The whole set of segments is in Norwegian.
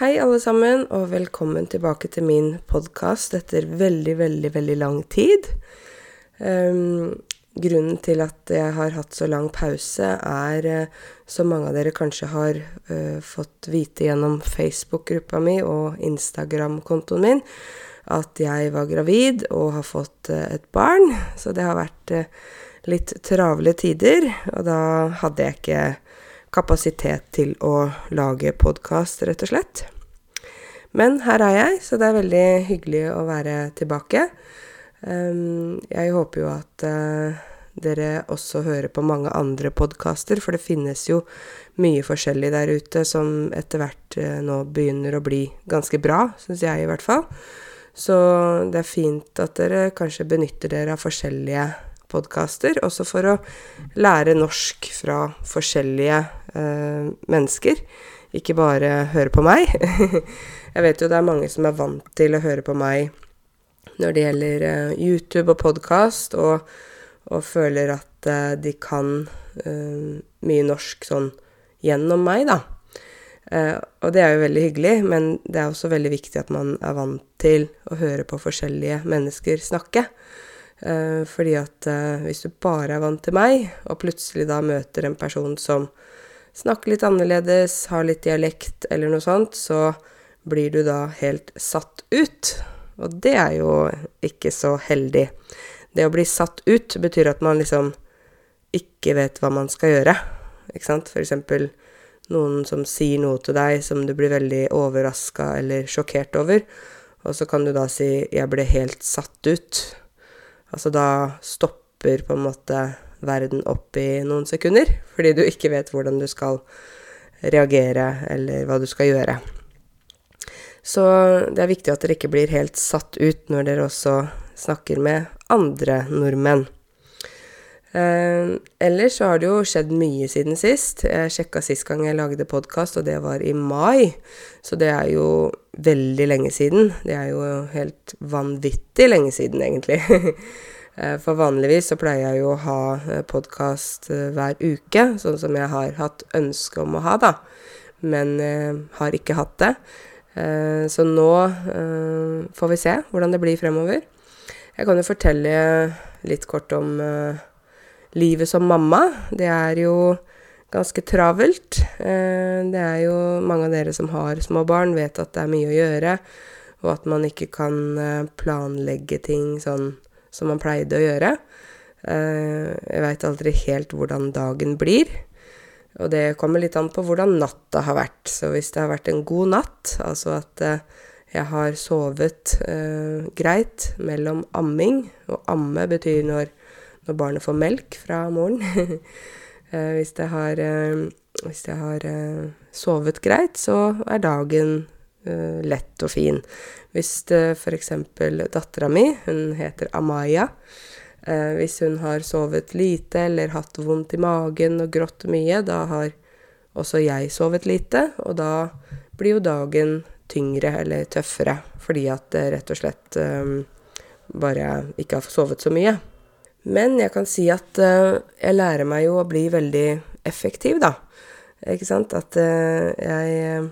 Hei, alle sammen, og velkommen tilbake til min podkast etter veldig, veldig, veldig lang tid. Um, grunnen til at jeg har hatt så lang pause, er, uh, som mange av dere kanskje har uh, fått vite gjennom Facebook-gruppa mi og Instagram-kontoen min, at jeg var gravid og har fått uh, et barn. Så det har vært litt travle tider, og da hadde jeg ikke kapasitet til å lage podkast, rett og slett. Men her er jeg, så det er veldig hyggelig å være tilbake. Um, jeg håper jo at uh, dere også hører på mange andre podkaster, for det finnes jo mye forskjellig der ute som etter hvert uh, nå begynner å bli ganske bra, syns jeg i hvert fall. Så det er fint at dere kanskje benytter dere av forskjellige podkaster, også for å lære norsk fra forskjellige mennesker. Ikke bare høre på meg. Jeg vet jo det er mange som er vant til å høre på meg når det gjelder uh, YouTube og podkast, og, og, føler at uh, de kan mye norsk sånn gjennom meg, da. og det er jo veldig hyggelig, men det er også veldig viktig at man er vant til å høre på forskjellige mennesker snakke. Uh, fordi at uh, hvis du bare er vant til meg, og plutselig da møter en person som snakker litt annerledes, har litt dialekt eller noe sånt, så blir du da helt satt ut. Og det er jo ikke så heldig. Det å bli satt ut betyr at man liksom ikke vet hva man skal gjøre. Ikke sant? For eksempel noen som sier noe til deg som du blir veldig overraska eller sjokkert over, og så kan du da si 'jeg ble helt satt ut'. Altså da stopper på en måte verden opp i noen sekunder, fordi du ikke vet hvordan du skal reagere, eller hva du skal gjøre. Så det er viktig at dere ikke blir helt satt ut når dere også snakker med andre nordmenn. Eh, ellers så har det jo skjedd mye siden sist. Jeg sjekka sist gang jeg lagde podkast, og det var i mai. Så det er jo veldig lenge siden. Det er jo helt vanvittig lenge siden, egentlig. Eh, for vanligvis så pleier jeg jo å ha eh, podkast eh, hver uke, sånn som jeg har hatt ønske om å ha, da. Men har ikke hatt det. Så nå får vi se hvordan det blir fremover. Jeg kan jo fortelle litt kort om livet som mamma. Det er jo ganske travelt. Det er jo mange av dere som har små barn, vet at det er mye å gjøre, og at man ikke kan planlegge ting sånn som man pleide å gjøre. Eh, jeg veit aldri helt hvordan dagen blir. Og det kommer litt an på hvordan natta har vært. Så hvis det har vært en god natt, altså at eh, jeg har sovet eh, greit mellom amming Og amme betyr når, når barnet får melk fra moren. eh, hvis jeg har, eh, hvis jeg har eh, sovet greit, så er dagen eh, lett og fin. Hvis f.eks. dattera mi, hun heter Amaya, uh, hvis hun har sovet lite eller hatt vondt i magen og grått mye, da har også jeg sovet lite, og da blir jo dagen tyngre eller tøffere fordi at det rett og slett um, bare ikke har sovet så mye. Men jeg kan si at jeg lærer meg jo å bli veldig effektiv, da. Ikke sant? At jeg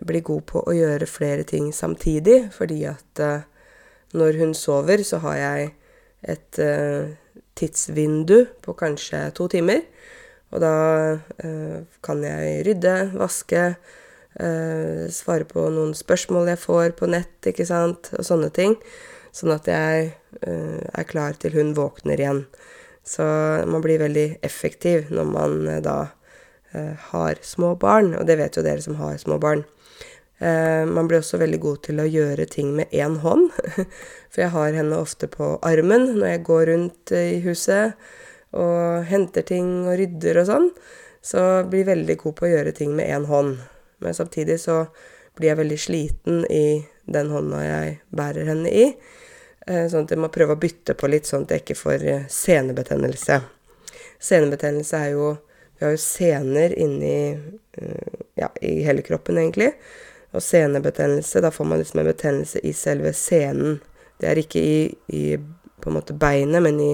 bli god på å gjøre flere ting samtidig, fordi at uh, når hun sover, så har jeg et uh, tidsvindu på kanskje to timer. Og da uh, kan jeg rydde, vaske, svare på noen spørsmål jeg får på nett, ikke sant, og sånne ting. Sånn at jeg er klar til hun våkner igjen. Så man blir veldig effektiv når man da har små barn, og det vet jo dere som har små barn. Eh, man blir også veldig god til å gjøre ting med én hånd. For jeg har henne ofte på armen når jeg går rundt i huset og henter ting og rydder og sånn. Så blir jeg veldig god på å gjøre ting med én hånd. Men samtidig så blir jeg veldig sliten i den hånda jeg bærer henne i. Eh, sånn at jeg må prøve å bytte på litt, sånn at jeg ikke får eh, senebetennelse. Senebetennelse er jo Vi har jo sener inni ja, i hele kroppen, egentlig. Og senebetennelse, da får man liksom en betennelse i selve senen. Det er ikke i, i på en måte beinet, men i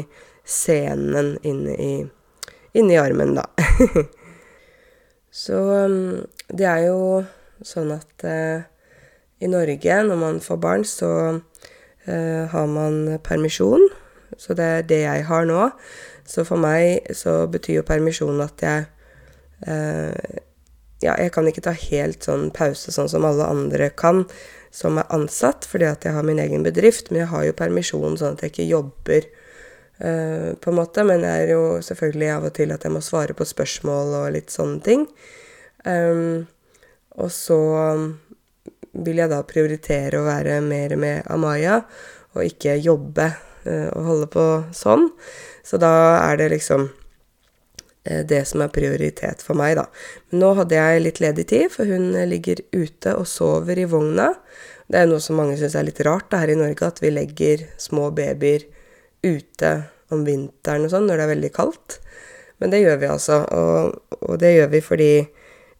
senen inne i, inni armen, da. Så um, det er jo Sånn at eh, i Norge, når man får barn, så eh, har man permisjon. Så det er det jeg har nå. Så for meg så betyr jo permisjon at jeg eh, Ja, jeg kan ikke ta helt sånn pause sånn som alle andre kan som er ansatt, fordi at jeg har min egen bedrift. Men jeg har jo permisjon sånn at jeg ikke jobber, uh, på en måte. Men jeg er jo selvfølgelig av og til at jeg må svare på spørsmål og litt sånne ting. Um, og så vil jeg da prioritere å være mer med Amaya og ikke jobbe uh, og holde på sånn. Så da er det liksom det som er prioritet for meg, da. Nå hadde jeg litt ledig tid, for hun ligger ute og sover i vogna. Det er noe som mange syns er litt rart da, her i Norge, at vi legger små babyer ute om vinteren og sånn når det er veldig kaldt. Men det gjør vi altså, og, og det gjør vi fordi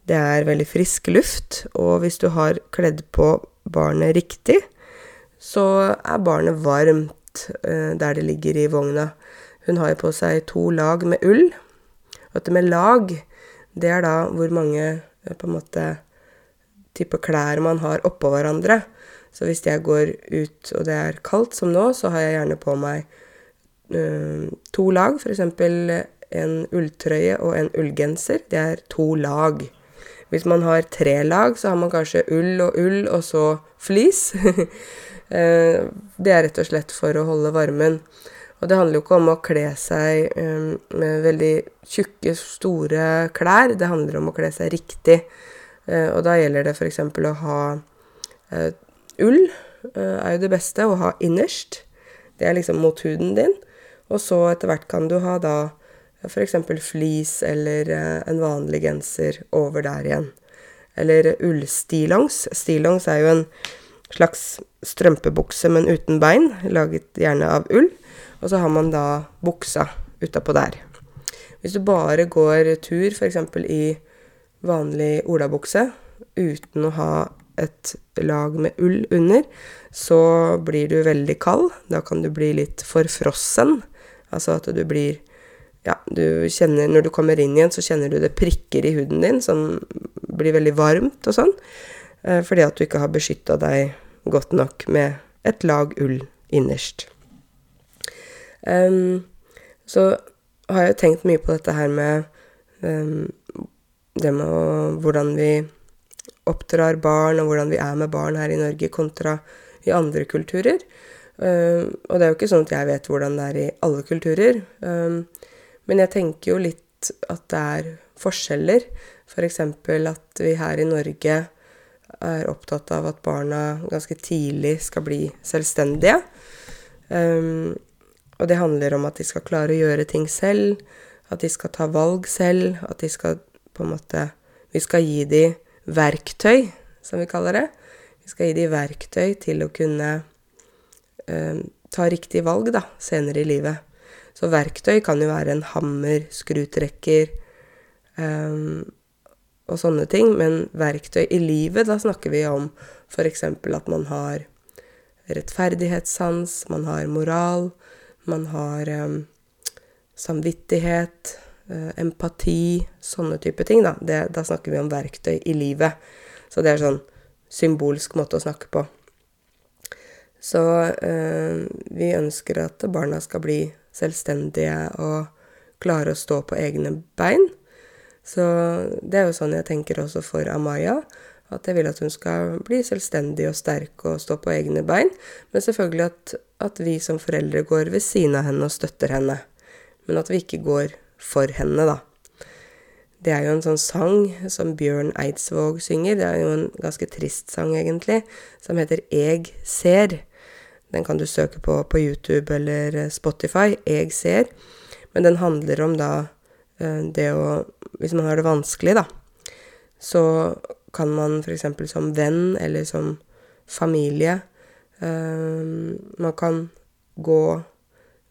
det er veldig frisk luft, og hvis du har kledd på barnet riktig, så er barnet varmt eh, der det ligger i vogna. Hun har jo på seg to lag med ull. Og dette med lag, det er da hvor mange eh, på en måte type klær man har oppå hverandre. Så hvis jeg går ut og det er kaldt som nå, så har jeg gjerne på meg uh, to lag. F.eks. en ulltrøye og en ullgenser. Det er to lag. Hvis man har tre lag, så har man kanskje ull og ull, og så flis. Eh, det er rett og slett for å holde varmen. Og det handler jo ikke om å kle seg um, med veldig tjukke, store klær. Det handler om å kle seg riktig. Uh, og da gjelder det f.eks. å ha uh, ull, uh, er jo det beste, å ha innerst. Det er liksom mot huden din. Og så etter hvert kan du ha da F.eks. flis eller en vanlig genser over der igjen. Eller ullstillongs. Stillongs er jo en slags strømpebukse, men uten bein, laget gjerne av ull. Og så har man da buksa utapå der. Hvis du bare går tur, f.eks. i vanlig olabukse, uten å ha et lag med ull under, så blir du veldig kald. Da kan du bli litt forfrossen. Altså at du blir ja, du kjenner Når du kommer inn igjen, så kjenner du det prikker i huden din, som blir veldig varmt og sånn, eh, fordi at du ikke har beskytta deg godt nok med et lag ull innerst. Um, så har jeg tenkt mye på dette her med um, det med hvordan vi oppdrar barn, og hvordan vi er med barn her i Norge kontra i andre kulturer. Um, og det er jo ikke sånn at jeg vet hvordan det er i alle kulturer. Um, men jeg tenker jo litt at det er forskjeller. F.eks. For at vi her i Norge er opptatt av at barna ganske tidlig skal bli selvstendige. Um, og det handler om at de skal klare å gjøre ting selv, at de skal ta valg selv, at de skal på en måte Vi skal gi dem verktøy, som vi kaller det. Vi skal gi dem verktøy til å kunne eh, ta riktig valg da, senere i livet. Så verktøy kan jo være en hammer, skrutrekker eh, og sånne ting. Men verktøy i livet, da snakker vi om f.eks. at man har rettferdighetssans, man har moral, man har um, samvittighet, uh, empati, sånne type ting. Da. Det, da snakker vi om verktøy i livet. Så det er sånn symbolsk måte å snakke på. Så øh, vi ønsker at barna skal bli selvstendige og klare å stå på egne bein. Så det er jo sånn jeg tenker også for Amaya. At jeg vil at hun skal bli selvstendig og sterk og stå på egne bein. Men selvfølgelig at, at vi som foreldre går ved siden av henne og støtter henne. Men at vi ikke går for henne, da. Det er jo en sånn sang som Bjørn Eidsvåg synger. Det er jo en ganske trist sang, egentlig, som heter Eg ser. Den kan du søke på på YouTube eller eh, Spotify. Eg ser. Men den handler om da eh, det å Hvis man har det vanskelig, da, så kan man f.eks. som venn eller som familie Man kan gå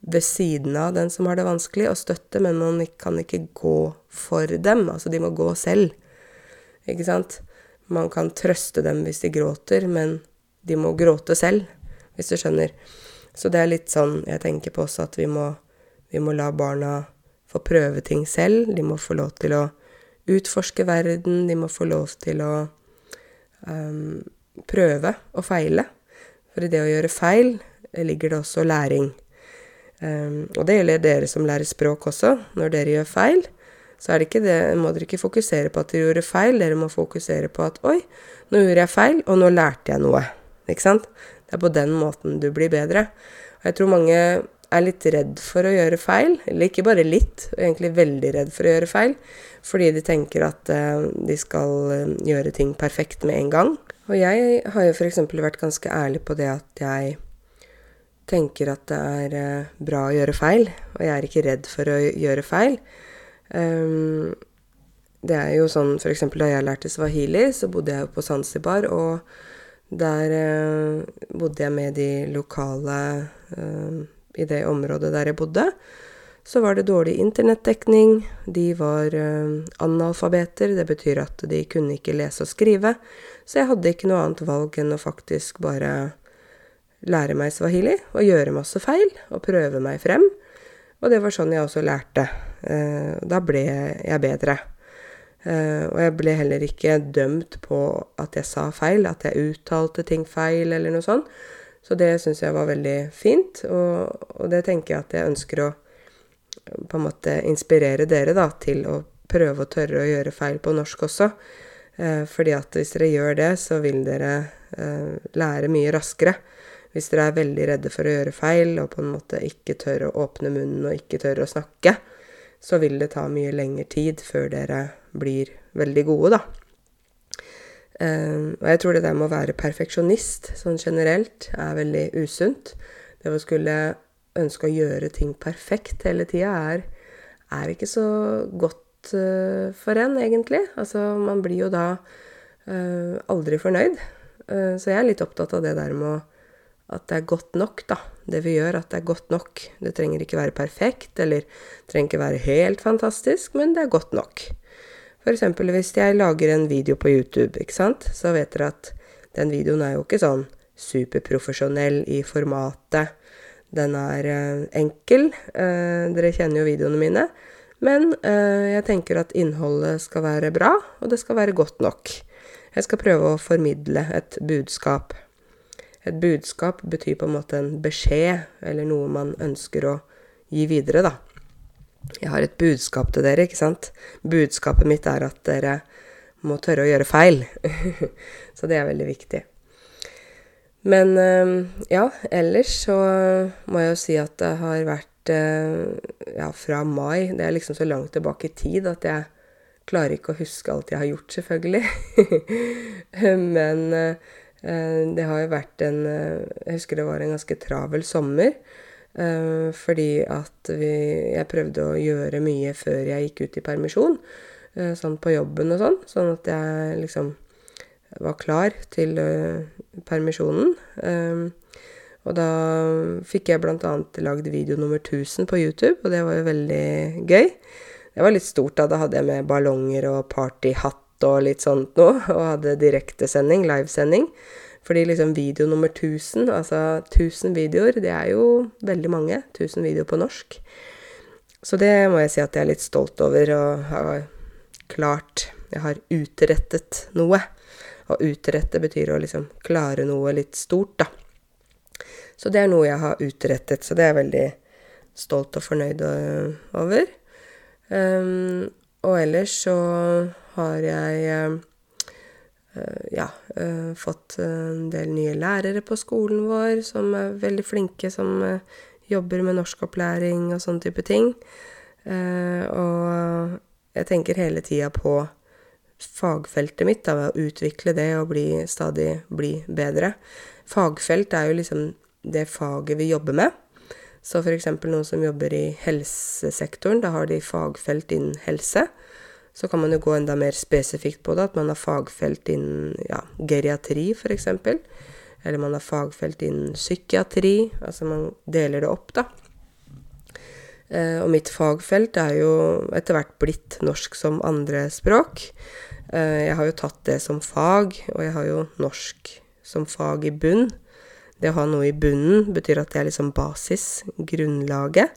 ved siden av den som har det vanskelig, og støtte, men man kan ikke gå for dem. Altså, de må gå selv. Ikke sant? Man kan trøste dem hvis de gråter, men de må gråte selv hvis du skjønner. Så det er litt sånn jeg tenker på også, at vi må, vi må la barna få prøve ting selv. De må få lov til å utforske verden. De må få lov til å um, prøve og feile. For i det å gjøre feil ligger det også læring. Um, og det gjelder dere som lærer språk også. Når dere gjør feil, så er det ikke det, må dere ikke fokusere på at dere gjorde feil. Dere må fokusere på at 'oi, nå gjorde jeg feil, og nå lærte jeg noe'. Ikke sant? Det er på den måten du blir bedre. Og jeg tror mange er litt redd for å gjøre feil. Eller ikke bare litt, egentlig veldig redd for å gjøre feil. Fordi de tenker at uh, de skal uh, gjøre ting perfekt med en gang. Og jeg har jo f.eks. vært ganske ærlig på det at jeg tenker at det er uh, bra å gjøre feil. Og jeg er ikke redd for å gjøre feil. Um, det er jo sånn f.eks. da jeg lærte swahili, så bodde jeg jo på Zanzibar, og der bodde jeg med de lokale i det området der jeg bodde, så var det dårlig internettdekning. De var uh, analfabeter, det betyr at de kunne ikke lese og skrive. Så jeg hadde ikke noe annet valg enn å faktisk bare lære meg swahili og gjøre masse feil og prøve meg frem. Og det var sånn jeg også lærte. Uh, da ble jeg bedre. Uh, og jeg ble heller ikke dømt på at jeg sa feil, at jeg uttalte ting feil eller noe sånt. Så det syns jeg var veldig fint, og, og, det tenker jeg at jeg ønsker å på en måte inspirere dere da, til å prøve å tørre å gjøre feil på norsk også. Eh, fordi at hvis dere gjør det, så vil dere eh, lære mye raskere. Hvis dere er veldig redde for å gjøre feil, og på en måte ikke tør å åpne munnen og ikke tør å snakke, så vil det ta mye lengre tid før dere blir veldig gode, da. Uh, og jeg tror det der med å være perfeksjonist sånn generelt er veldig usunt. Det å skulle ønske å gjøre ting perfekt hele tida er, er, ikke så godt uh, for en, egentlig. Altså, man blir jo da uh, aldri fornøyd. så jeg er litt opptatt av det der med at det er godt nok, da. Det vi gjør, at det er godt nok. Det trenger ikke være perfekt, eller det trenger ikke være helt fantastisk, men det er godt nok. F.eks. hvis jeg lager en video på YouTube, ikke sant, så vet dere at den videoen er jo ikke sånn superprofesjonell i formatet. Den er enkel. Dere kjenner jo videoene mine. Men uh, jeg tenker at innholdet skal være bra, og det skal være godt nok. Jeg skal prøve å formidle et budskap. Et budskap betyr på en måte en beskjed, eller noe man ønsker å gi videre, da. Jeg har et budskap til dere, ikke sant? Budskapet mitt er at dere må tørre å gjøre feil. så det er veldig viktig. Men ehm, ja, ellers så må jeg jo si at det har vært eh, ja, fra mai Det er liksom så langt tilbake i tid at jeg klarer ikke å huske alt jeg har gjort, selvfølgelig. Men eh, det har jo vært en eh, Jeg husker det var en ganske travel sommer. Uh, fordi at vi Jeg prøvde å gjøre mye før jeg gikk ut i permisjon. Uh, sånn på jobben og sånn. Sånn at jeg liksom var klar til permisjonen. Og da fikk jeg annet lagd video nummer 1000 på YouTube, og det var jo veldig gøy. Det var litt stort, da. Da hadde jeg med ballonger og partyhatt og litt sånt noe. Og hadde direktesending, livesending. Fordi liksom video nummer 1000, altså 1000 videoer, det er jo veldig mange. 1000 videoer på norsk. Så det må jeg si at jeg er litt stolt over å ha klart Jeg har utrettet noe. Og utrette betyr å liksom klare noe litt stort, da. Så det er noe jeg har utrettet, så det er jeg veldig stolt og fornøyd over. Um, og ellers så har jeg Eh, ja, uh, fått en del nye lærere på skolen vår som er veldig flinke, som uh, jobber med norskopplæring og sånne type ting. Og jeg tenker hele tida på fagfeltet mitt, da, ved å utvikle det og bli, stadig bli bedre. Fagfelt er jo liksom det faget vi jobber med. Så eksempel noen som jobber i helsesektoren, da har de fagfelt innen helse. Så kan man jo gå enda mer spesifikt på det, at man har fagfelt innen ja, geriatri, f.eks. Eller man har fagfelt innen psykiatri. Altså man deler det opp, da. Eh, og mitt fagfelt er jo etter hvert blitt norsk som andrespråk. Eh, jeg har jo tatt det som fag, og jeg har jo norsk som fag i bunn. Det å ha noe i bunnen betyr at det er liksom basis, grunnlaget.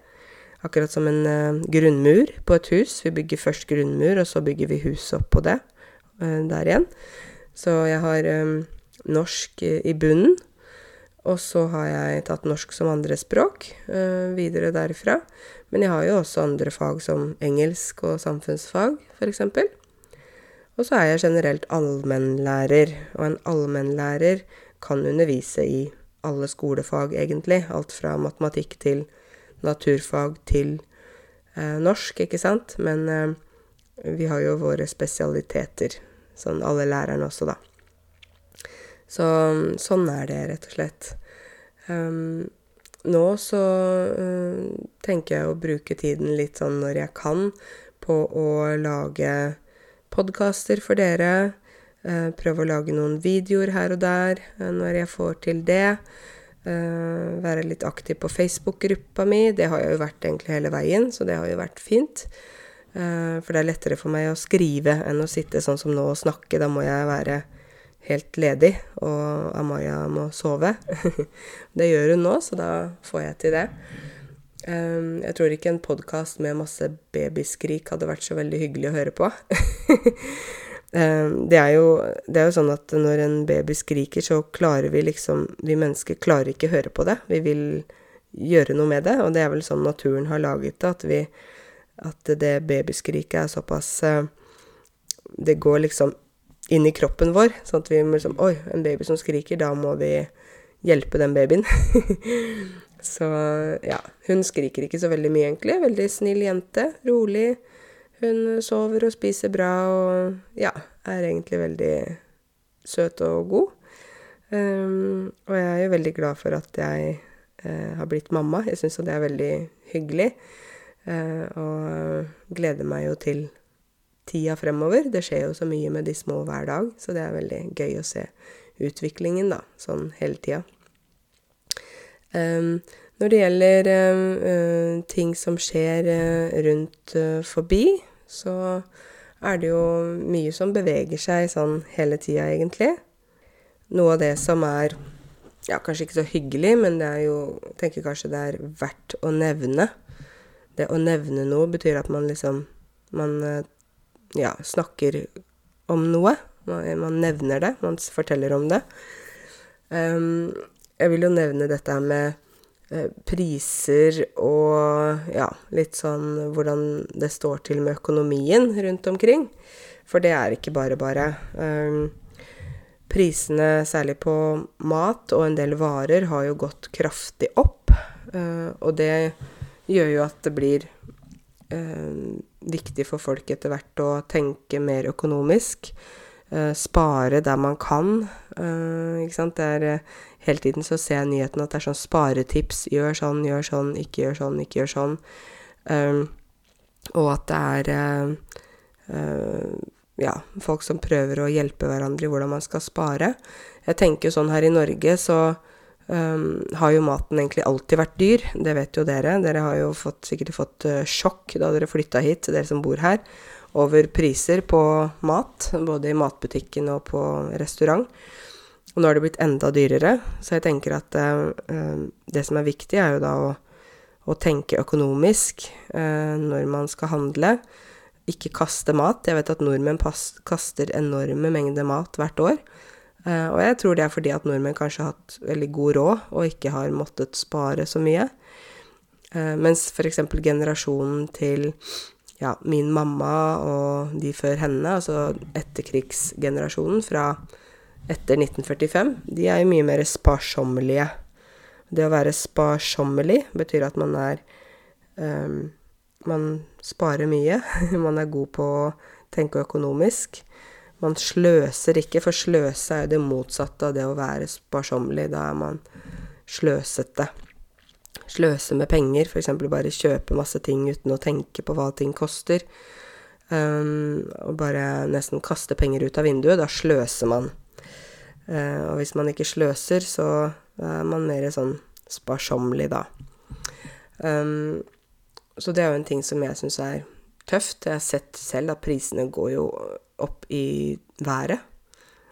Akkurat som en uh, grunnmur på et hus. Vi bygger først grunnmur, og så bygger vi huset opp på det uh, der igjen. Så jeg har um, norsk i bunnen. Og så har jeg tatt norsk som andrespråk uh, videre derifra. Men jeg har jo også andre fag som engelsk og samfunnsfag, f.eks. Og så er jeg generelt allmennlærer, og en allmennlærer kan undervise i alle skolefag, egentlig. Alt fra matematikk til naturfag til eh, norsk, ikke sant. Men eh, vi har jo våre spesialiteter, sånn alle lærerne også, da. Så sånn er det, rett og slett. Um, nå så uh, tenker jeg å bruke tiden litt sånn når jeg kan, på å lage podkaster for dere. Uh, prøve å lage noen videoer her og der uh, når jeg får til det. være litt aktiv på Facebook-gruppa mi. Det har jeg jo vært egentlig hele veien, så det har jo vært fint. for det er lettere for meg å skrive enn å sitte sånn som nå og snakke. Da må jeg være helt ledig, og Amaya må sove. det gjør hun nå, så da får jeg til det. Jeg tror ikke en podkast med masse babyskrik hadde vært så veldig hyggelig å høre på. um, det, er jo, det, er jo, sånn at når en baby skriker, så klarer vi liksom Vi mennesker klarer ikke høre på det. Vi vil gjøre noe med det, og det er vel sånn naturen har laget det, at vi At det babyskriket er såpass uh, Det går liksom inn i kroppen vår. Sånn at vi liksom Oi, en baby som skriker, da må vi hjelpe den babyen. så ja. Hun skriker ikke så veldig mye, egentlig. Veldig snill jente. Rolig. Hun sover og spiser bra og ja, er egentlig veldig søt og god. Um, og jeg er jo veldig glad for at jeg uh, har blitt mamma. Jeg syns jo det er veldig hyggelig. Uh, og gleder meg jo til tida fremover. Det skjer jo så mye med de små hver dag, så det er veldig gøy å se utviklingen, da, sånn hele tida. Um, når det gjelder uh, ting som skjer rundt forbi, så er det jo mye som beveger seg sånn hele tida, egentlig. Noe av det som er ja, kanskje ikke så hyggelig, men det er jo Jeg tenker kanskje det er verdt å nevne. Det å nevne noe betyr at man liksom Man ja, snakker om noe. Man, man, nevner det, man forteller om det. Um, jeg vil jo nevne dette med priser og ja, litt sånn hvordan det står til med økonomien rundt omkring. For det er ikke bare bare. Um, prisene, særlig på mat og en del varer, har jo gått kraftig opp. Uh, og det gjør jo at det blir uh, viktig for folk etter hvert å tenke mer økonomisk. Spare der man kan. Ikke sant. Det er Hele tiden så ser jeg nyheten at det er sånn sparetips. Gjør sånn, gjør sånn, ikke gjør sånn, ikke gjør sånn. Um, og at det er ja, folk som prøver å hjelpe hverandre i hvordan man skal spare. Jeg tenker jo sånn her i Norge, så um, har jo maten egentlig alltid vært dyr. Det vet jo dere. Dere har jo fått, sikkert fått uh, sjokk da dere flytta hit, dere som bor her, over priser på mat. Både i matbutikken og på restaurant. Og nå har det blitt enda dyrere, så jeg tenker at eh, det som er viktig, er jo da å, å tenke økonomisk eh, når man skal handle. Ikke kaste mat. Jeg vet at nordmenn kaster enorme mengder mat hvert år. Eh, og jeg tror det er fordi at nordmenn kanskje har hatt veldig god råd og ikke har måttet spare så mye. Uh, mens f.eks. generasjonen til ja, min mamma og de før henne, altså etterkrigsgenerasjonen fra etter 1945, de er jo mye mer sparsommelige. Det å være sparsommelig betyr at man er um, Man sparer mye. man er god på å tenke økonomisk. Man sløser ikke, for sløse er jo det motsatte av det å være sparsommelig. Da er man sløsete. Sløse med penger, f.eks. bare kjøpe masse ting uten å tenke på hva ting koster. Um, og bare nesten kaste penger ut av vinduet. Da sløser man. Uh, og hvis man ikke sløser, så er man mer sånn sparsommelig, da. Um, så det er jo en ting som jeg syns er tøft. Jeg har sett selv at prisene går jo opp i været.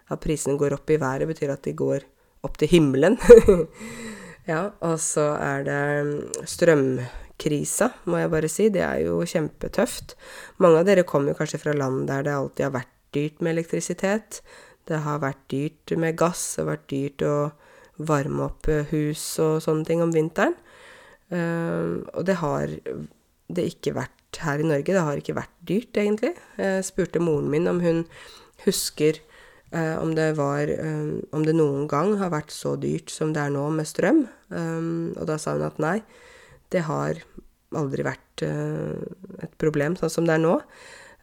At prisene går opp i været, betyr at de går opp til himmelen. ja, og så er det mm, strømkrisa, må jeg bare si. Det er jo kjempetøft. Mange av dere kommer jo kanskje fra land der det alltid har vært dyrt med elektrisitet. Det har vært dyrt med gass, det har vært dyrt å varme opp eh, hus og sånne ting om vinteren. Uh, og det har det ikke vært her i Norge. Det har ikke vært dyrt, egentlig. Jeg spurte moren min om hun husker uh, om det var um, Om det noen gang har vært så dyrt som det er nå med strøm. Um, og da sa hun at nei, det har aldri vært uh, et problem sånn som det er nå.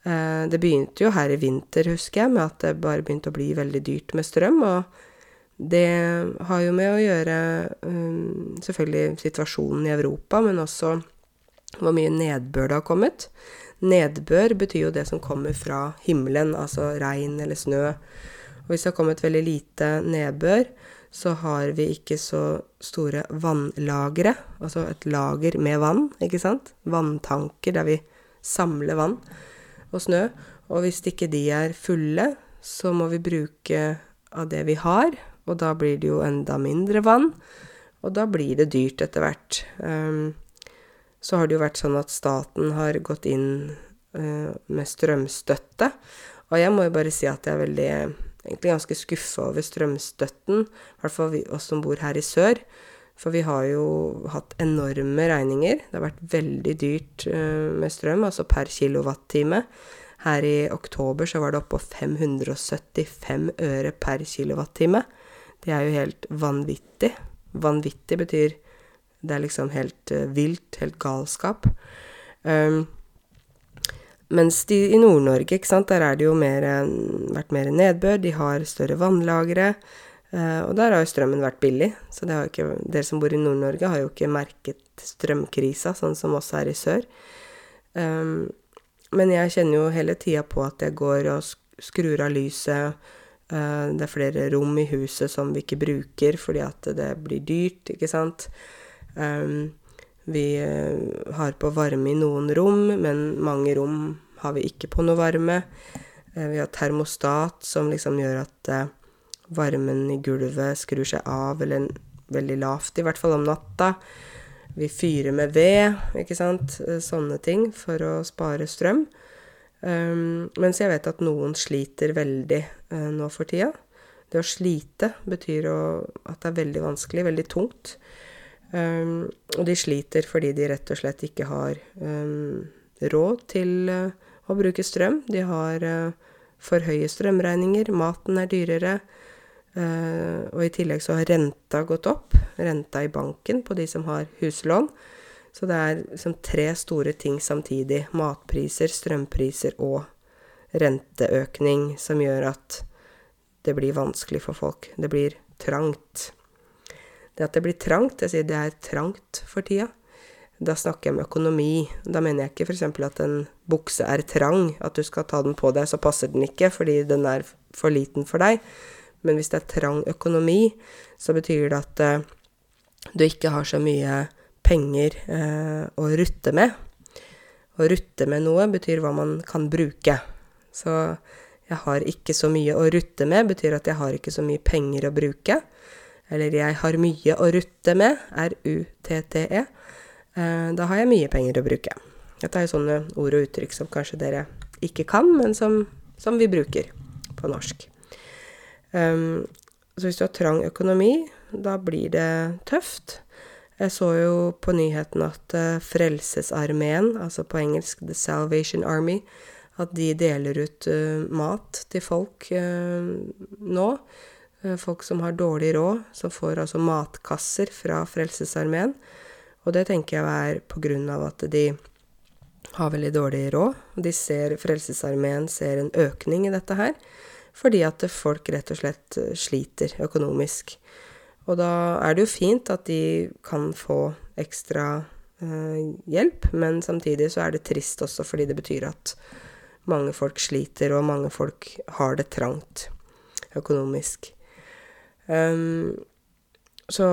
Det begynte jo her i vinter, husker jeg, med at det bare begynte å bli veldig dyrt med strøm. og det har jo med å gjøre um, selvfølgelig situasjonen i Europa, men også hvor mye nedbør det har kommet. Nedbør betyr jo det som kommer fra himmelen, altså regn eller snø. Og hvis det har kommet veldig lite nedbør, så har vi ikke så store vannlagre, altså et lager med vann, ikke sant? Vanntanker der vi samler vann og snø. Og hvis ikke de er fulle, så må vi bruke av det vi har, og da blir det jo enda mindre vann, og da blir det dyrt etter hvert. Um, så har det jo vært sånn at staten har gått inn uh, med strømstøtte, og jeg må jo bare si at jeg er veldig egentlig ganske skuffa over strømstøtten, i hvert fall vi oss som bor her i sør. For vi har jo hatt enorme regninger. Det har vært veldig dyrt uh, med strøm, altså per kilowattime. Her i oktober så var det oppå på 575 øre per kilowattime. Det er jo helt vanvittig. Vanvittig betyr Det er liksom helt uh, vilt, helt galskap. Um, mens de i Nord-Norge, ikke sant, der er det jo mer, vært mer nedbør, de har større vannlagre. Uh, og der har jo strømmen vært billig, så ikke, dere som bor i Nord-Norge, har jo ikke merket strømkrisa, sånn som oss her i sør. Um, men jeg kjenner jo hele tida på at jeg går og skrur av lyset, Uh, det er flere rom i huset som vi ikke bruker fordi at det blir dyrt, ikke sant. Um, vi uh, har på varme i noen rom, men mange rom har vi ikke på noe varme. Uh, vi har termostat som liksom gjør at varmen i gulvet skrur seg av, eller veldig lavt, i hvert fall om natta. Vi fyrer med ved, ikke sant. Sånne ting for å spare strøm. Um, mens jeg vet at noen sliter veldig uh, nå for tida. Det å slite betyr å, at det er veldig vanskelig, veldig tungt. Um, og de sliter fordi de rett og slett ikke har um, råd til uh, å bruke strøm. De har uh, for høye strømregninger, maten er dyrere. Og i tillegg så har renta gått opp. Renta i banken på de som har huslån. Så det er liksom tre store ting samtidig. Matpriser, strømpriser og renteøkning som gjør at det blir vanskelig for folk. Det blir trangt. Det at det blir trangt, jeg sier det er trangt for tida. Da snakker jeg om økonomi. Da mener jeg ikke f.eks. at en bukse er trang, at du skal ta den på deg, så passer den ikke fordi den er for liten for deg. Men hvis det er trang økonomi, så betyr det at uh, du ikke har så mye penger eh, å rutte med. Å rutte med noe betyr hva man kan bruke. Så jeg har ikke så mye å rutte med betyr at jeg har ikke så mye penger å bruke. Eller jeg har mye å rutte med, R-U-T-T-E. Eh, da har jeg mye penger å bruke. Dette er jo sånne ord og uttrykk som kanskje dere ikke kan, men som, som vi bruker på norsk. Så hvis du har trang økonomi, da blir det tøft. Jeg så jo på nyheten at uh, Frelsesarmeen, altså på engelsk The Salvation Army, at de deler ut uh, mat til folk uh, nå. folk som har dårlig råd, som får altså matkasser fra Frelsesarmeen. Og det tenker jeg er på grunn av at de har veldig dårlig råd. De ser, Frelsesarmeen ser en økning i dette her, fordi at folk rett og slett sliter økonomisk. Og da er det jo fint at de kan få ekstra eh, hjelp, men samtidig så er det trist også fordi det betyr at mange folk sliter, og mange folk har det trangt økonomisk. Um, så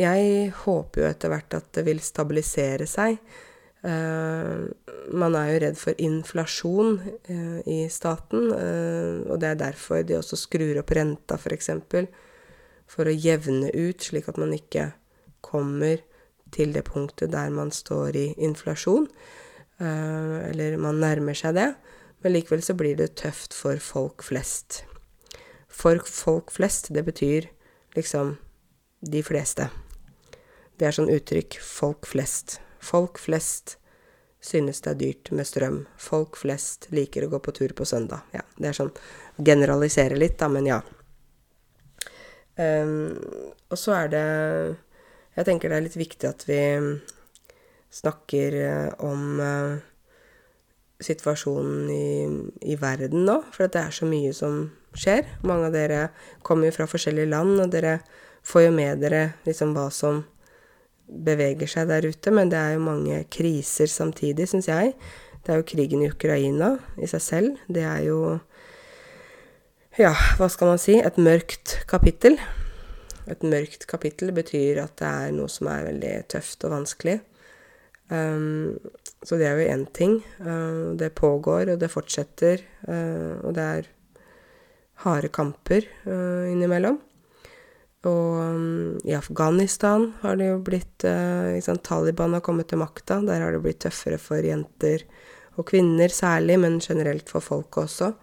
jeg håper jo etter hvert at det vil stabilisere seg. Uh, man er jo redd for inflasjon uh, i staten, uh, og det er derfor de også skrur opp renta, f.eks for å jevne ut, slik at man ikke kommer til det punktet der man står i inflasjon. Eh, eller man nærmer seg det. Men likevel så blir det tøft for folk flest. for folk flest, det betyr liksom de fleste. Det er sånn uttrykk folk flest. Folk flest synes det er dyrt med strøm. Folk flest liker å gå på tur på søndag. Ja, det er sånn generalisere litt, da, men ja. Um, og så er det Jeg tenker det er litt viktig at vi snakker uh, om uh, situasjonen i, i, verden nå, for det er så mye som skjer. Mange av dere kommer jo fra forskjellige land, og dere får jo med dere liksom hva som beveger seg der ute, men det er jo mange kriser samtidig, syns jeg. Det er jo krigen i Ukraina i seg selv. Det er jo Ja, hva skal man si? Et mørkt kapittel. Et mørkt kapittel betyr at det er noe som er veldig tøft og vanskelig. Um, så det er jo én ting. Uh, det pågår, og det fortsetter. Uh, og det er harde kamper uh, innimellom. Og um, i Afghanistan har det jo blitt uh, sant, Taliban har kommet til makta. Der har det blitt tøffere for jenter og kvinner særlig, men generelt for folk også.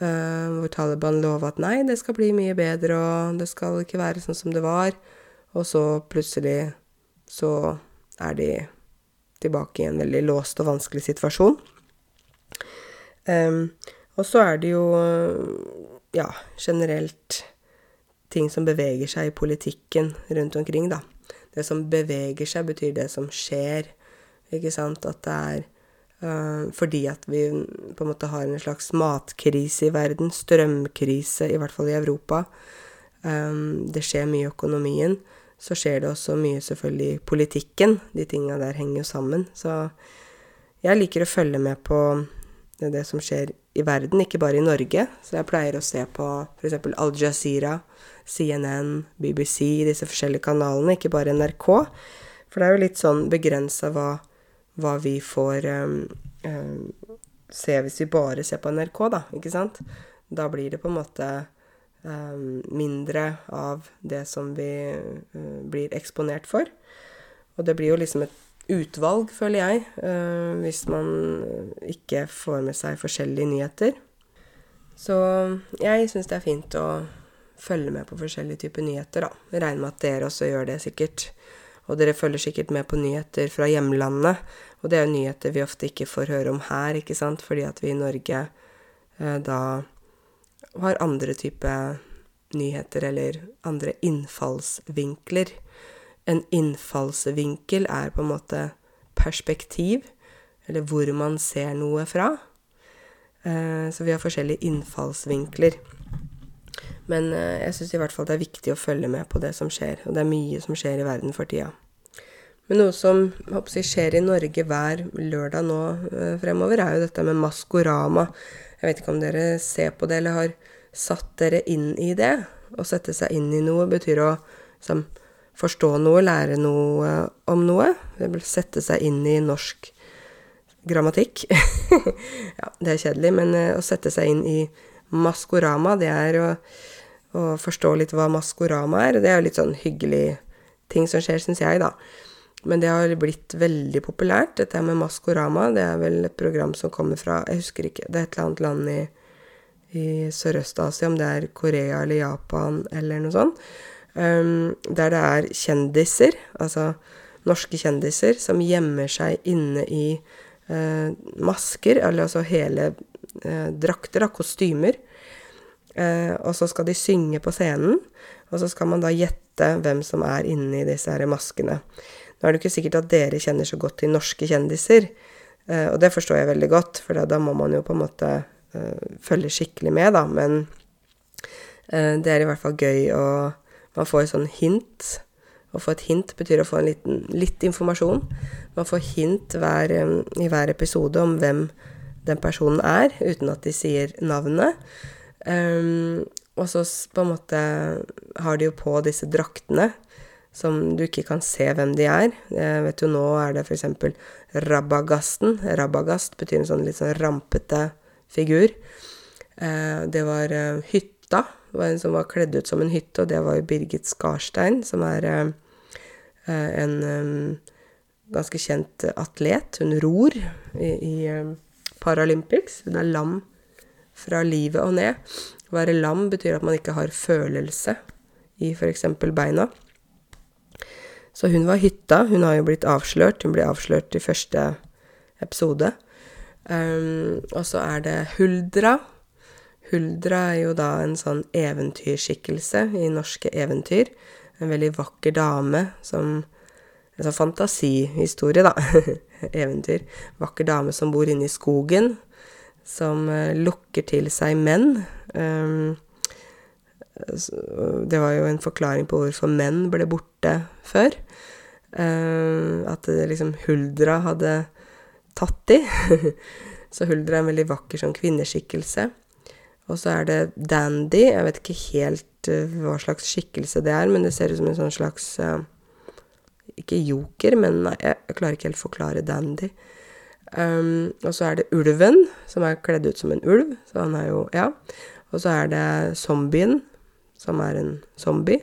Uh, hvor Taliban lova at nei, det skal bli mye bedre, og det skal ikke være sånn som det var. Og så plutselig så er de tilbake i en veldig låst og vanskelig situasjon. Um, og så er det jo, ja, generelt ting som beveger seg i politikken rundt omkring, da. Det som beveger seg, betyr det som skjer, ikke sant? At det er uh, fordi at vi på en måte har en slags matkrise i verden, strømkrise, i hvert fall i Europa. Um, det skjer mye i økonomien. Så skjer det også mye selvfølgelig i politikken. De tinga der henger jo sammen. Så jeg liker å følge med på det som skjer i verden, ikke bare i Norge. Så jeg pleier å se på f.eks. Al Jazeera, CNN, BBC, disse forskjellige kanalene, ikke bare NRK. For det er jo litt sånn begrensa hva, hva, vi får um, um, se hvis vi bare ser på NRK, da, ikke sant? Da blir det på en måte um, mindre av det som vi uh, blir eksponert for. Og det blir jo liksom et utvalg, føler jeg, uh, hvis man ikke får med seg forskjellige nyheter. Så jeg syns det er fint å følge med på forskjellige typer nyheter, da. Regner med at dere også gjør det, sikkert. Og dere følger sikkert med på nyheter fra hjemlandet. Og det er jo nyheter vi ofte ikke får høre om her, ikke sant, fordi at vi i Norge eh, da har andre typer nyheter, eller andre innfallsvinkler. En innfallsvinkel er på en måte perspektiv, eller hvor man ser noe fra. Eh, så vi har forskjellige innfallsvinkler. Men eh, jeg syns i hvert fall det er viktig å følge med på det som skjer, og det er mye som skjer i verden for tida. Men noe som jeg, skjer i Norge hver lørdag nå eh, fremover, er jo dette med Maskorama. Jeg vet ikke om dere ser på det, eller har satt dere inn i det. Å sette seg inn i noe betyr å liksom, forstå noe, lære noe om noe. Det vil sette seg inn i norsk grammatikk. ja, det er kjedelig, men uh, å sette seg inn i Maskorama, det er å, å, forstå litt hva Maskorama er. Det er jo litt sånn hyggelig ting som skjer, syns jeg, da. Men det har blitt veldig populært, dette med Maskorama. Det er vel et program som kommer fra Jeg husker ikke. Det er et eller annet land i, i Sørøst-Asia, om det er Korea eller Japan eller noe sånt. Um, der det er kjendiser, altså norske kjendiser, som gjemmer seg inne i uh, masker, eller altså hele uh, drakter, da, kostymer. Uh, og så skal de synge på scenen, og så skal man da gjette hvem som er inni disse her maskene. Nå er det ikke sikkert at dere kjenner så godt til norske kjendiser, og det forstår jeg veldig godt, for da, da må man jo på en måte følge skikkelig med, da, men det er i hvert fall gøy å Man får sånn hint. Å få et hint betyr å få en liten, litt informasjon. Man får hint hver, eh, i hver episode om hvem den personen er, uten at de sier navnet. Um, og så på en måte har de jo på disse draktene som du ikke kan se hvem de er. Jeg vet jo nå er det f.eks. Rabagasten. Rabagast betyr en sånn litt sånn rampete figur. Uh, det var uh, hytta. Det var en som var kledd ut som en hytte, og det var jo Birgit Skarstein, som er eh, en eh, ganske kjent atlet. Hun ror i, i Paralympics. Hun er lam fra livet og ned. Å være lam betyr at man ikke har følelse i f.eks. beina. Så hun var hytta. Hun har jo blitt avslørt. Hun ble avslørt i første episode. Um, og så er det Huldra. Huldra er jo da en sånn eventyrskikkelse i norske eventyr. En veldig vakker dame som En sånn fantasihistorie, da. Eventyr. Vakker dame som bor inne i skogen. Som uh, lukker til seg menn. Um, det var jo en forklaring på hvorfor menn ble borte før. Uh, at det liksom Huldra hadde tatt de. så Huldra er en veldig vakker sånn kvinneskikkelse. Og så er det Dandy. Jeg vet ikke helt uh, hva slags skikkelse det er, men det ser ut som en sånn slags uh, Ikke joker, men nei, jeg, klarer ikke helt å forklare Dandy. Um, og så er det Ulven, som er kledd ut som en ulv. Så han er jo Ja. Og så er det Zombien, som er en zombie.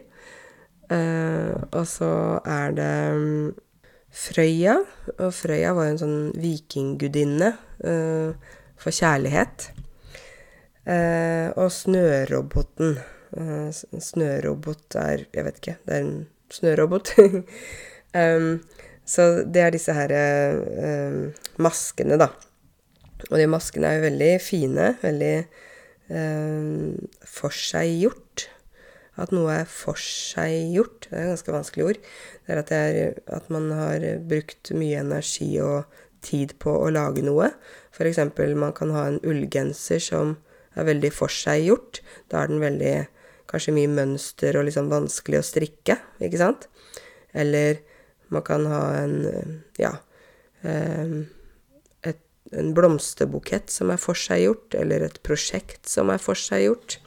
Uh, og så er det um, Frøya. Og Frøya var en sånn vikinggudinne uh, for kjærlighet. Uh, og Snøroboten. snørobot er Jeg vet ikke. Det er en snørobot. um, så det er disse her maskene, da. Og de maskene er jo veldig fine. Veldig forseggjort. At noe er forseggjort, det er et ganske vanskelig ord. Det er at, det er at man har brukt mye energi og tid på å lage noe. Eksempel man kan ha en ullgenser som er veldig forseggjort. Da er den veldig kanskje mye mønster og liksom vanskelig å strikke, ikke sant? Eller man kan ha en ja et, en blomsterbukett som er forseggjort, eller et prosjekt som er forseggjort.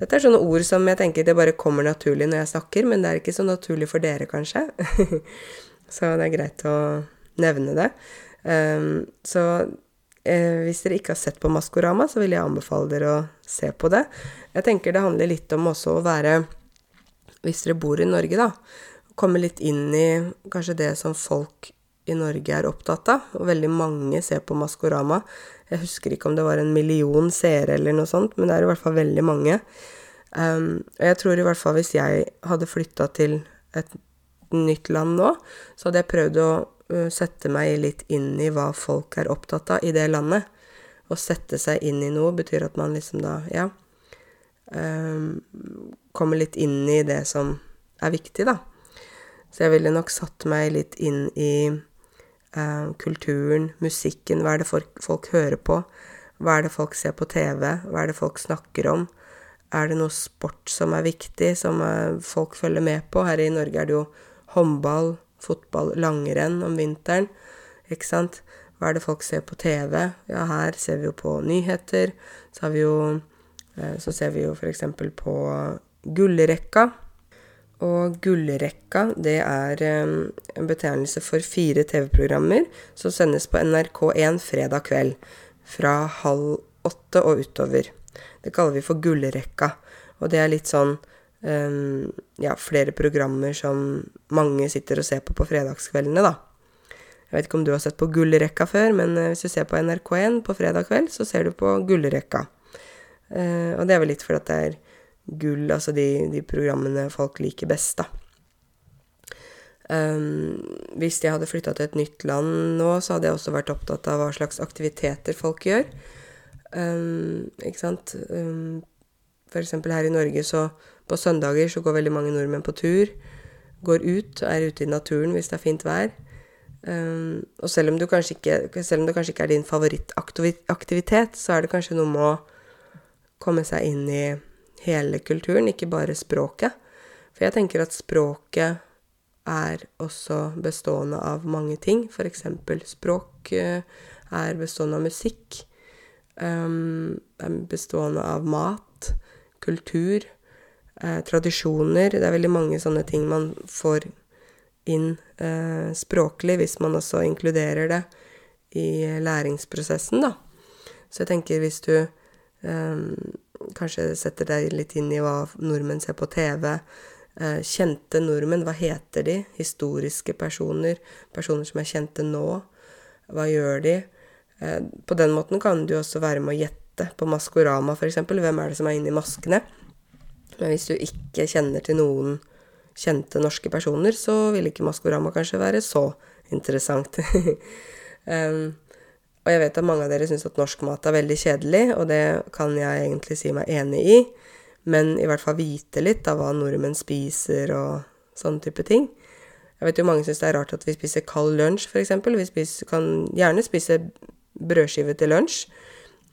Dette er sånne ord som jeg tenker det bare kommer naturlig når jeg snakker, men det er ikke så naturlig for dere, kanskje. så det er greit å nevne det. Um, så eh, hvis dere ikke har sett på Maskorama, så vil jeg anbefale dere å se på det. Jeg tenker det handler litt om også å være Hvis dere bor i Norge, da, komme litt inn i kanskje det som folk i Norge er opptatt av, og veldig mange ser på Maskorama. Jeg husker ikke om det var en million seere eller noe sånt, men det er i hvert fall veldig mange. Um, og jeg tror i hvert fall hvis jeg hadde flytta til et nytt land nå, så hadde jeg prøvd å sette meg litt inn i hva folk er opptatt av i det landet. Å sette seg inn i noe betyr at man liksom da, ja um, Kommer litt inn i det som er viktig, da. Så jeg ville nok satt meg litt inn i eh, kulturen, musikken, hva er det folk, folk, hører på? Hva er det folk ser på TV? Hva er det folk snakker om? Er det noe sport som er viktig, som eh, folk følger med på? Her i Norge er det jo håndball, fotball, langrenn om vinteren, ikke sant? Hva er det folk ser på TV? Ja, her ser vi jo på nyheter. Så har vi jo eh, Så ser vi jo f.eks. på Gullrekka og Gullrekka, det er en betegnelse for fire TV-programmer som sendes på NRK1 fredag kveld fra halv åtte og utover. Det kaller vi for Gullrekka. Og det er litt sånn um, ja, flere programmer som mange sitter og ser på på fredagskveldene, da. Jeg vet ikke om du har sett på Gullrekka før, men eh, hvis du ser på NRK1 på fredag kveld, så ser du på Gullrekka. Uh, og det er vel litt fordi at det er gull, altså de, de programmene folk liker best, da. Um, hvis jeg hadde flytta til et nytt land nå, så hadde jeg også vært opptatt av hva slags aktiviteter folk gjør. Um, ikke sant. Um, eksempel her i Norge, så på søndager så går veldig mange nordmenn på tur. Går ut, er ute i naturen hvis det er fint vær. Um, og selv om, ikke, selv om, det kanskje ikke er din favorittaktivitet, så er det kanskje noe med å komme seg inn i hele kulturen, ikke bare språket. For jeg tenker at språket er også bestående av mange ting. Eksempel språk eh, er bestående av musikk. Um, er bestående av mat, kultur, eh, tradisjoner. Det er veldig mange sånne ting man får inn eh, språklig hvis man også inkluderer det i læringsprosessen, da. Så jeg tenker hvis du um, kanskje setter deg litt inn i hva nordmenn ser på TV. Eh, kjente nordmenn, hva heter de? Historiske personer. Personer som er kjente nå. Hva gjør de? Eh, på den måten kan du også være med å gjette kjente. På Maskorama, f.eks. Hvem er det som er inni maskene? Men hvis du ikke kjenner til noen kjente norske personer, så vil ikke Maskorama kanskje være så interessant. um, og jeg vet at mange av dere syns at norsk mat er veldig kjedelig, og det kan jeg egentlig si meg enig i, men i hvert fall vite litt av hva nordmenn spiser og sånne type ting. Jeg vet jo mange syns det er rart at vi spiser kald lunsj, f.eks. Vi spiser, kan gjerne spise brødskive til lunsj,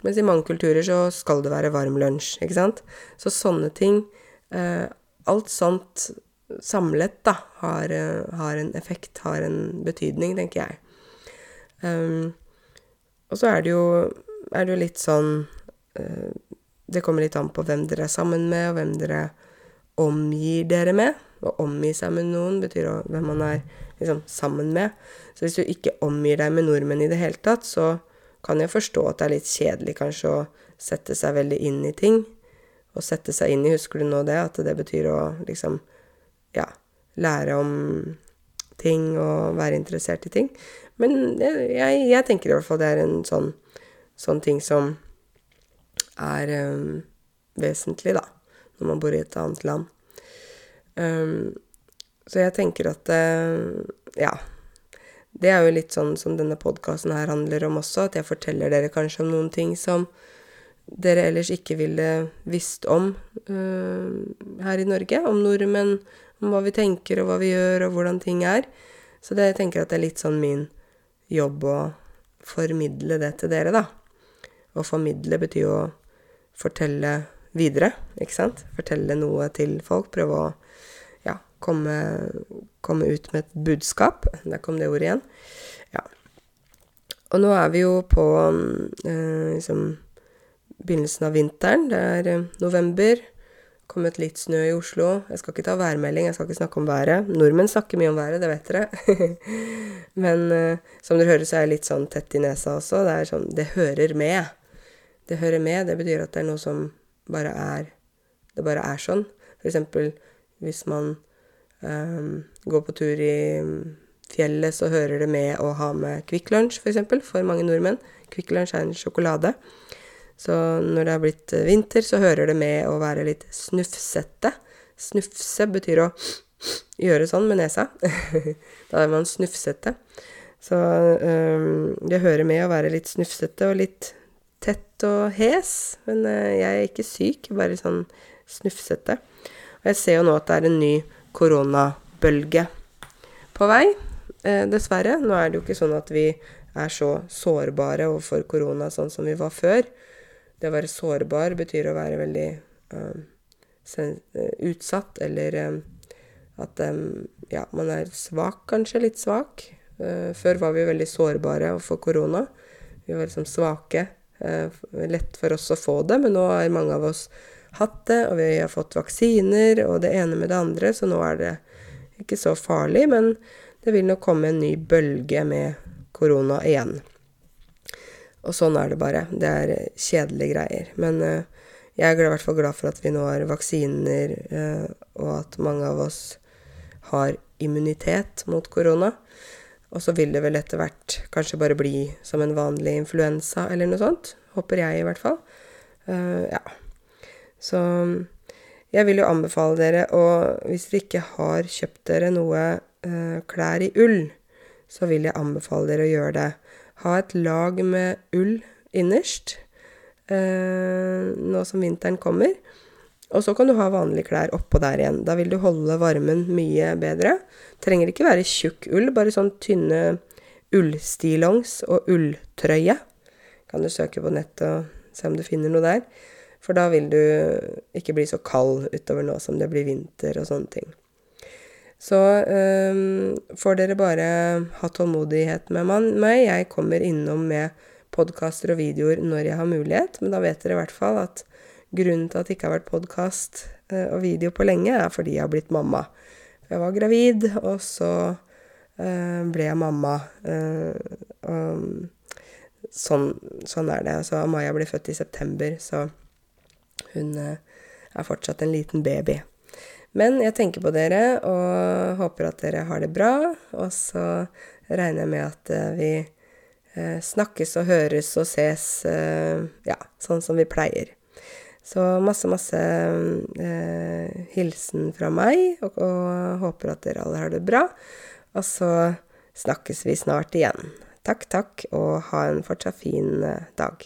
mens i mange kulturer så skal det være varm lunsj, ikke sant? Så sånne ting eh, Alt sånt samlet, da, har, eh, har, en effekt, har en betydning, tenker jeg. Um, og så er det jo, er det litt sånn uh, Det kommer litt an på hvem dere er sammen med, og hvem dere omgir dere med. Å omgi seg med noen betyr hvem man er liksom, sammen med. Så hvis du ikke omgir deg med nordmenn i det hele tatt, så kan jeg forstå at det er litt kjedelig kanskje å sette seg veldig inn i ting. Å sette seg inn i, husker du nå det? At det betyr å liksom ja, lære om ting og være interessert i ting. Men jeg, jeg tenker i hvert fall det er en sånn, sånn ting som er um, vesentlig, da, når man bor i et annet land. Um, så jeg tenker at uh, ja. Det er jo litt sånn som denne podkasten her handler om også, at jeg forteller dere kanskje om noen ting som dere ellers ikke ville visst om uh, her i Norge. Om nordmenn, om hva vi tenker og hva vi gjør og hvordan ting er. Så det, jeg tenker at det er litt sånn min jobb å formidle det til dere, da. Å formidle betyr jo å fortelle videre, ikke sant? Fortelle noe til folk. Prøve å komme, komme ut med et budskap. Der kom det ordet igjen. Ja. Og nå er vi jo på eh, liksom begynnelsen av vinteren. Det er eh, november kommet litt snø i Oslo. Jeg skal ikke ta værmelding, jeg skal ikke snakke om været. Nordmenn snakker mye om været, det vet dere. Men eh, som dere hører, så er jeg litt sånn tett i nesa også. Det er sånn Det hører med. Det hører med, det betyr at det er noe som bare er Det bare er sånn. For eksempel hvis man um, går på tur i fjellet, så hører det med å ha med Kvikk Lunsj, for eksempel, for mange nordmenn. Kvikk Lunsj er en sjokolade. Så når det er blitt eh, vinter, så hører det med å være litt snufsete. Snufse betyr å gjøre sånn med nesa. da er man snufsete. Så um, det hører med å være litt snufsete og litt tett og hes. Men uh, jeg er ikke syk, bare sånn snufsete. Og jeg ser jo nå at det er en ny koronabølge på vei. Eh, dessverre. Nå er det jo ikke sånn at vi er så sårbare overfor korona sånn som vi var før. Det å være sårbar betyr å være veldig um, utsatt, eller um, at um, ja, man er svak, kanskje. Litt svak. Uh, før var vi veldig sårbare overfor korona. Vi var liksom svake. Uh, lett for oss å få det, men nå er mange av oss hatt det, og vi har fått vaksiner og det ene med det andre, så nå er det ikke så farlig. Men det vil nok komme en ny bølge med korona igjen. Og sånn er det bare. Det er eh, kjedelige greier. Men uh, jeg er i hvert fall glad for at vi nå har vaksiner, uh, og at mange av oss har immunitet mot korona. Og så vil det vel etter hvert kanskje bare bli som en vanlig influensa eller noe sånt. Håper jeg, i hvert fall. Uh, ja. Så jeg vil jo anbefale dere å Hvis dere ikke har kjøpt dere noe klær i ull, så vil jeg anbefale dere å gjøre det ha et lag med ull innerst eh, nå som vinteren kommer. Og så kan du ha vanlige klær oppå der igjen. Da vil du holde varmen mye bedre. Trenger ikke være tjukk ull, bare sånn tynne ullstillongs og ulltrøye. Kan du søke på nettet og se om du finner noe der. For da vil du ikke bli så kald utover nå som det blir vinter og sånne ting. Så um, får dere bare ha tålmodighet med meg. Jeg kommer innom med podkaster og videoer når jeg har mulighet, men da vet dere i hvert fall at grunnen til at det ikke har vært podkast uh, og video på lenge, er fordi jeg har blitt mamma. Jeg var gravid, og så uh, ble jeg mamma. Uh, um, sånn, sånn, er det. Så Maja ble født i september, så hun er fortsatt en liten baby. Men jeg tenker på dere og håper at dere har det bra. Og så regner jeg med at eh, vi eh, snakkes og høres og ses, eh, ja, sånn som vi pleier. Så masse, masse eh, hilsen fra meg, og, og håper at dere alle har det bra. Og så snakkes vi snart igjen. Takk, takk, og ha en fortsatt fin dag.